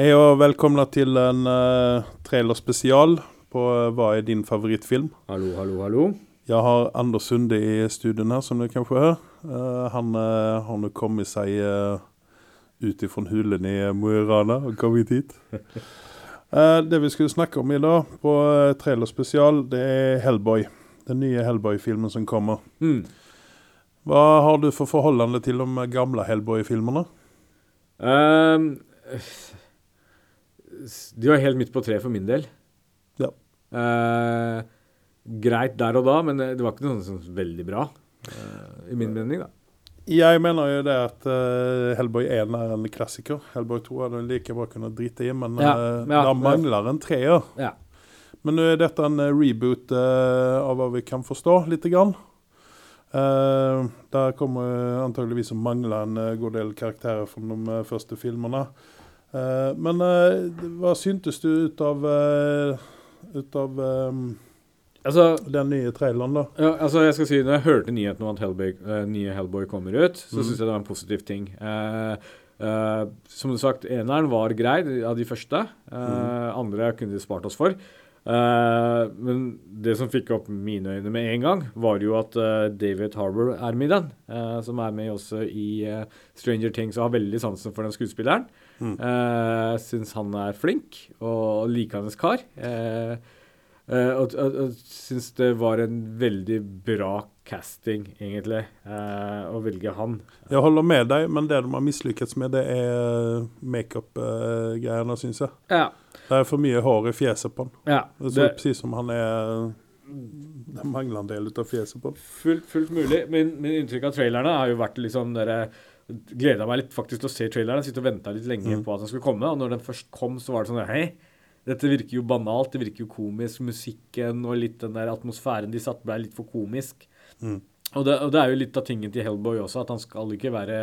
Hej og velkomna til en uh, trailerspesial på uh, hva er din favorittfilm. Hallo, hallo, hallo. Jeg har Anders Sunde i studien her, som du kanskje hører. Uh, han har nå kommet seg uh, ifra hulen i Mo i Rana og kommet hit. det vi skulle snakke om i dag på trailerspecial det er Hellboy. Den nye Hellboy-filmen som kommer. Mm. Hva har du for forholdene til de gamle Hellboy-filmene? Ehm, de var helt midt på treet for min del. Ja. Eh, greit der og da, men det var ikke noe sånn veldig bra. eh, I min mening, da. Jeg mener jo det at uh, Hellboy 1 er en klassiker. Hellboy 2 hadde like bra kunnet drite i, men Ja, uh, ja, der mangler en treer. Ja. Men nå er dette en uh, reboot uh, av hva vi kan forstå, lite grann. Uh, der kommer uh, antageligvis å mangle en uh, god del karakterer fra de uh, første filmene. Uh, men uh, hva syntes du ut av, uh, ut av Altså, den nye traileren, da? ja, altså, jeg skal si Når jeg hørte nyheten om at Hellboy, uh, nye Hellboy kommer ut, så mm. syns jeg det var en positiv ting. Uh, uh, som du sagt, eneren var grei av de første. Eh, Mhm. Andre kunne de spart oss for. Eh, men det som fikk opp mine øyne med en gang, var jo at eh, David Harbour er med i den. eh, som er med også i Stranger Things og har veldig sansen for den skuespilleren. Mm. Uh, Syns han er flink og likandes kar. Eh, og og, og syns det var en veldig bra casting, egentlig, eh, å velge han. Jeg holder med deg, men det de har mislykkes med, det er makeup-greiene, syns jeg. Ja. Det er for mye hår i fjeset på han. ja Det ser ut precis som han er Det mangler en del av fjeset på fullt, fullt mulig. Min, min inntrykk av trailerne har jo vært liksom dere Gleda meg litt faktisk til å se trailerne. Sitte og venta litt lenge Mm. på at den skulle komme. Og når den først kom, så var det sånn Hei, dette virker jo banalt. Det virker jo komisk. Musikken og litt den der atmosfæren de satte, ble litt for komisk. Mm. Og det, og det er jo litt av tingen til Hellboy også, at han skal ikke være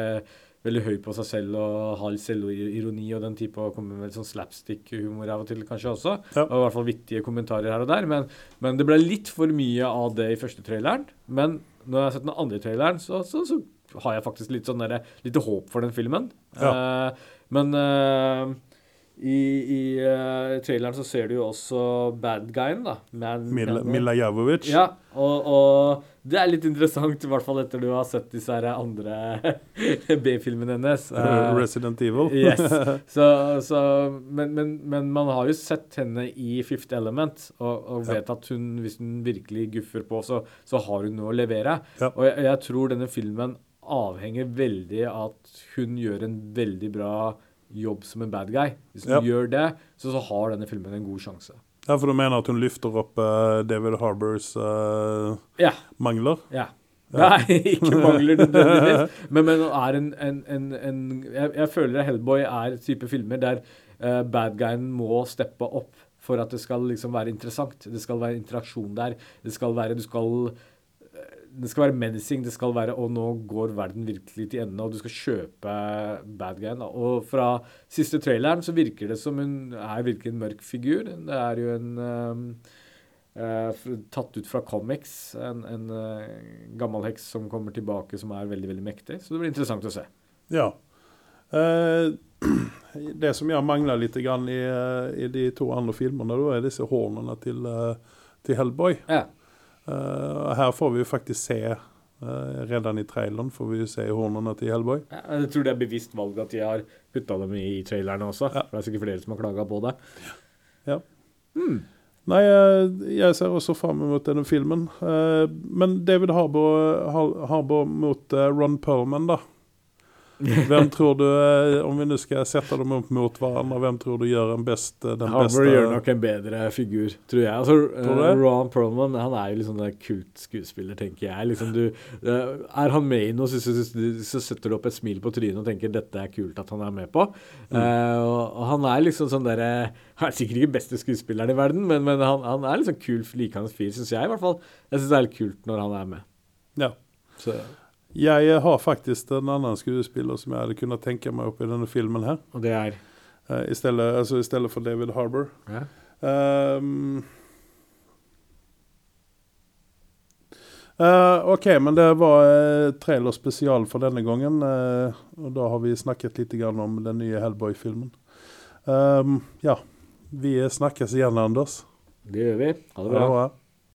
veldig høy på seg selv og ha litt selvironi og den type, og komme med litt sånn slapstick-humor av og til kanskje også. Ja. Og i hvert fall vittige kommentarer her og der. Men, men det ble litt for mye av det i første traileren. Men når jeg har sett den andre traileren, så, så, så har jeg faktisk litt sånn der, lite håp for den filmen. Eh, men eh, i, i uh, traileren så ser du jo også bad guyen, da. Man, Mila, Javovic. Mila ja, og, og det er litt interessant, i hvert fall etter du har sett disse her andre B-filmene hennes. Eh, Resident Evil. Yes. Så, så, men, men, men man har jo sett henne i Fifth Element, og, og Ja. vet at hun, hvis hun virkelig guffer på, så, så har hun noe å levere. Ja. Og jeg, jeg tror denne filmen avhenger veldig av at hun gjør en veldig bra jobb som en bad guy. Hvis du Ja. gjør det, så, så har denne filmen en god sjanse. Ja, for du mener at hun løfter opp uh, David Harbours uh, Ja. mangler? Ja. Ja. Nei, ikke mangler nødvendigvis. Men, men er en, en, en, en jeg, jeg føler Hellboy er type filmer der uh, bad guyen må steppe opp for at det skal liksom være interessant. Det skal være interaksjon der. Det skal være Du skal eh, det skal være menacing. Det skal være Og nå går verden virkelig til ende, og du skal kjøpe bad guyen. Og fra siste traileren så virker det som hun er virkelig en mørk figur. Det er jo en um, uh, tatt ut fra comics. En, en uh, gammel heks som kommer tilbake, som er veldig veldig mektig. Så det blir interessant å se. Ja. Uh, det som jeg mangler litt grann i, i de to andre filmene, da, er disse hornene til, til Hellboy. Ja. Eh, her får vi jo faktisk se uh, Redan i traileren får vi jo se hornene til Hellboy. Jeg tror det er bevisst valg at de har putta dem i trailerne også. Ja. For det er sikkert flere som har klaga på det. Ja. Hmm. Nei, eh, jeg ser også fram mot denne filmen. Eh, men David Harbour, Harbour mot eh, Ron Perlman, da. Hvem tror du, eh, om vi nå skal sette dem opp mot hverandre, hvem tror du gjør en best, eh, den Harbour beste gjør nok en bedre figur, tror jeg. Altså, Tror du eh. Ron Perlman han er jo liksom en kult skuespiller, tenker jeg. Liksom du, uh, er han med i noe, så, så, så, så setter du opp et smil på trynet og tenker dette er kult at han er med på. Mm. Uh, og, og han er liksom sånn derre Han er sikkert ikke beste skuespilleren i verden, men, men han, han er liksom kul, likende fyr, syns jeg i hvert fall. Jeg syns det er litt kult når han er med. Ja. Så, Jeg eh, har faktisk en annen skuespiller som jeg hadde kunnet tenke meg opp i denne filmen her. og det er Uh, i, stedet, altså, I stedet for David Harbour. ja. Um, Uh, ok, men det var uh, trailer spesial for denne gangen. Uh, og da har vi snakket litt grann om den nye Hellboy-filmen. Um, ja, vi snakkes igjen, Anders. Det gjør vi. Ha det Ha det bra. bra.